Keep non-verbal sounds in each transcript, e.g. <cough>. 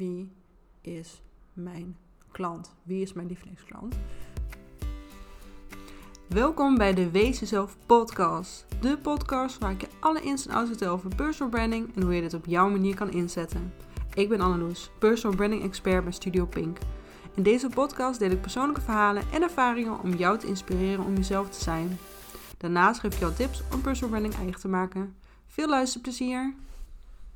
wie is mijn klant? Wie is mijn lievelingsklant? Welkom bij de Wees Jezelf podcast. De podcast waar ik je alle ins en outs vertel over personal branding en hoe je dit op jouw manier kan inzetten. Ik ben Anneloes, personal branding expert bij Studio Pink. In deze podcast deel ik persoonlijke verhalen en ervaringen om jou te inspireren om jezelf te zijn. Daarnaast geef ik jou tips om personal branding eigen te maken. Veel luisterplezier!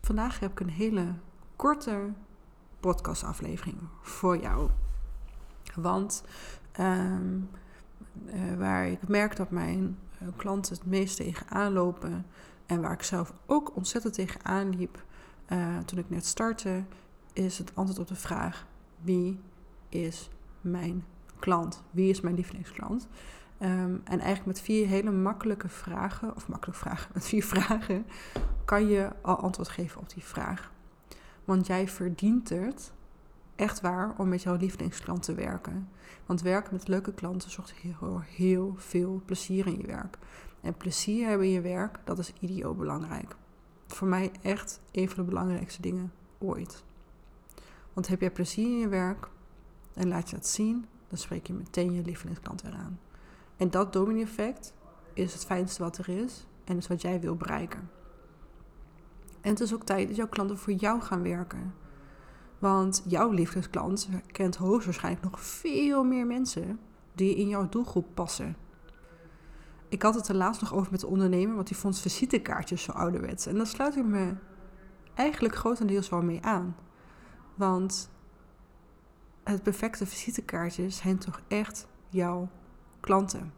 Vandaag heb ik een hele korte podcastaflevering voor jou. Want ehm, eh, waar ik merk dat mijn uh, klanten het meest tegenaan lopen en waar ik zelf ook ontzettend tegenaan liep uh, toen ik net startte, is het antwoord op de vraag: wie is mijn klant? Wie is mijn lievelingsklant? Um, en eigenlijk met vier hele makkelijke vragen, of makkelijke vragen, <laughs> met vier vragen, kan je al antwoord geven op die vraag. Want jij verdient het echt waar om met jouw lievelingsklant te werken. Want werken met leuke klanten zorgt heel, heel veel plezier in je werk. En plezier hebben in je werk, dat is idioot belangrijk. Voor mij echt een van de belangrijkste dingen ooit. Want heb jij plezier in je werk en laat je dat zien, dan spreek je meteen je lievelingsklant weer aan. En dat domino-effect is het fijnste wat er is en is wat jij wil bereiken. En het is ook tijd dat jouw klanten voor jou gaan werken. Want jouw liefdesklant kent hoogstwaarschijnlijk nog veel meer mensen die in jouw doelgroep passen. Ik had het er laatst nog over met de ondernemer, want die vond visitekaartjes zo ouderwets. En daar sluit ik me eigenlijk grotendeels wel mee aan. Want het perfecte visitekaartje zijn toch echt jouw klanten.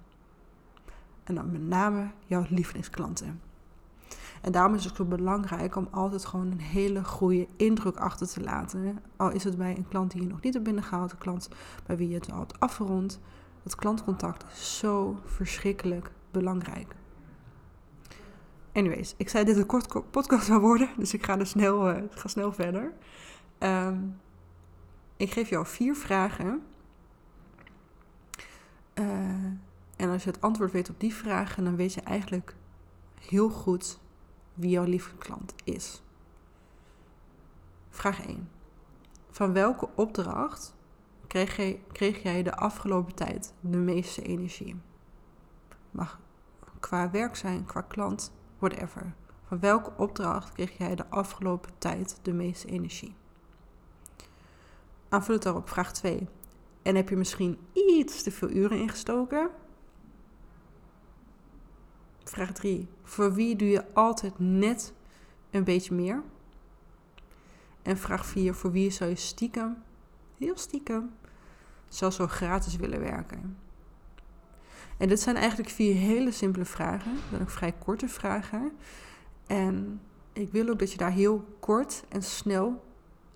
En dan met name jouw lievelingsklanten. En daarom is het zo belangrijk om altijd gewoon een hele goede indruk achter te laten. Al is het bij een klant die je nog niet hebt binnengehaald, een klant bij wie je het al hebt afgerond. Het klantcontact is zo verschrikkelijk belangrijk. Anyways, ik zei dit een kort podcast zou worden, dus ik ga er snel, uh, ga snel verder. Um, ik geef jou vier vragen. Uh, en als je het antwoord weet op die vragen, dan weet je eigenlijk heel goed wie jouw klant is. Vraag 1. Van welke opdracht kreeg jij, kreeg jij de afgelopen tijd de meeste energie? Mag qua werk zijn, qua klant, whatever. Van welke opdracht kreeg jij de afgelopen tijd de meeste energie? Aanvul het daarop, vraag 2. En heb je misschien iets te veel uren ingestoken? Vraag 3. Voor wie doe je altijd net een beetje meer? En vraag 4. Voor wie zou je stiekem, heel stiekem, zelfs zo gratis willen werken? En dit zijn eigenlijk vier hele simpele vragen. Dat zijn ook vrij korte vragen. En ik wil ook dat je daar heel kort en snel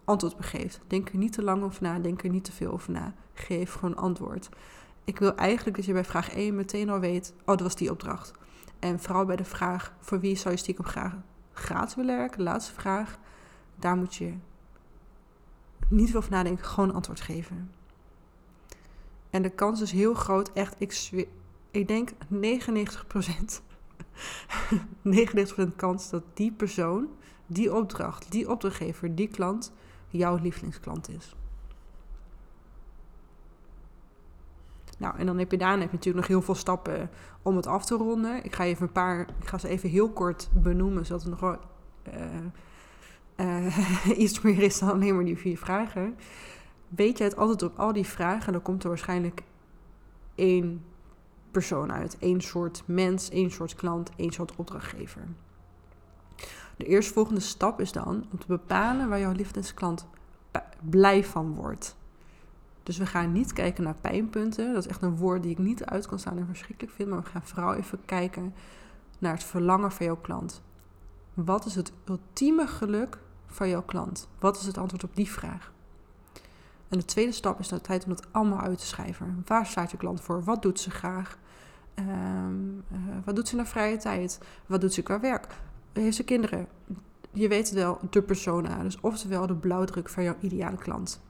antwoord op geeft. Denk er niet te lang over na, denk er niet te veel over na. Geef gewoon antwoord. Ik wil eigenlijk dat je bij vraag 1 meteen al weet, oh, dat was die opdracht. En vooral bij de vraag, voor wie zou je stiekem graag gratis willen werken? Laatste vraag. Daar moet je niet veel over nadenken, gewoon antwoord geven. En de kans is heel groot, echt, ik, ik denk 99%, 99% <laughs> kans dat die persoon, die opdracht, die opdrachtgever, die klant, jouw lievelingsklant is. Nou, en dan heb je daarna natuurlijk nog heel veel stappen om het af te ronden. Ik ga even een paar, ik ga ze even heel kort benoemen, zodat er nog wel uh, <laughs> iets meer is dan alleen maar die vier vragen. Weet je het altijd op al die vragen, dan komt er waarschijnlijk één persoon uit. één soort mens, één soort klant, één soort opdrachtgever. De eerstvolgende stap is dan om te bepalen waar jouw liefdesklant blij van wordt. Dus we gaan niet kijken naar pijnpunten. Dat is echt een woord die ik niet uit kan staan en verschrikkelijk vind. Maar we gaan vooral even kijken naar het verlangen van jouw klant. Wat is het ultieme geluk van jouw klant? Wat is het antwoord op die vraag? En de tweede stap is de tijd om het allemaal uit te schrijven. Waar staat je klant voor? Wat doet ze graag? Ehm, eh, wat doet ze naar vrije tijd? Wat doet ze qua werk? Heeft ze kinderen? Je weet wel, de persona. Dus oftewel de blauwdruk van jouw ideale klant.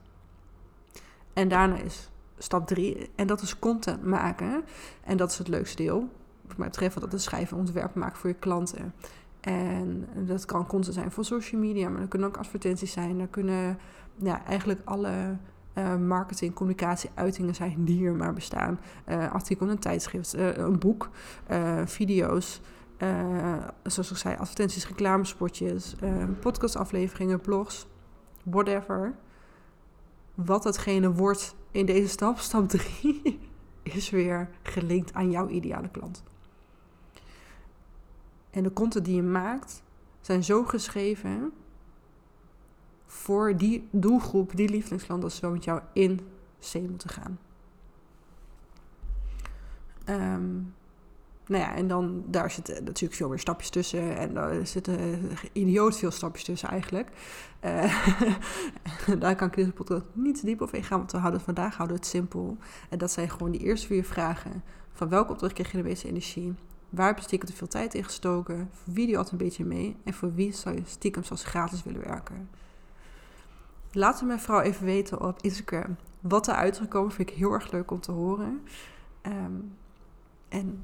En daarna is stap drie, en dat is content maken. En dat is het leukste deel. Wat mij betreft, dat is schrijven en ontwerpen maken voor je klanten. En dat kan content zijn voor social media, maar dat kunnen ook advertenties zijn. Er kunnen ja, eigenlijk alle uh, marketing, communicatie, uitingen zijn die er maar bestaan. Uh, artikel een tijdschrift, uh, een boek, video's, zoals ik zei, advertenties, reclamespotjes, podcastafleveringen, blogs, whatever. Wat hetgene wordt in deze stap, <laughs> stap 3, is weer gelinkt aan jouw ideale klant. En de content die je maakt zijn zo geschreven voor die doelgroep, die lievelingsklant, dat ze wel met jou in C moeten gaan. Um, nou ja, en dan daar zitten natuurlijk veel meer stapjes tussen. En daar zitten idioot veel stapjes tussen eigenlijk. Uh, <laughs> daar kan ik deze podcast niet diep over ingaan, want we houden vandaag houden het simpel. En dat zijn gewoon die eerste vier vragen. Van welke opdracht krijg je de meeste energie? Waar heb je te veel tijd in gestoken? Voor wie doe je altijd een beetje mee? En voor wie zou je stiekem zoals gratis willen werken? Laat me vooral even weten op Instagram wat er uit is gekomen. Vind ik heel erg leuk om te horen. Um, en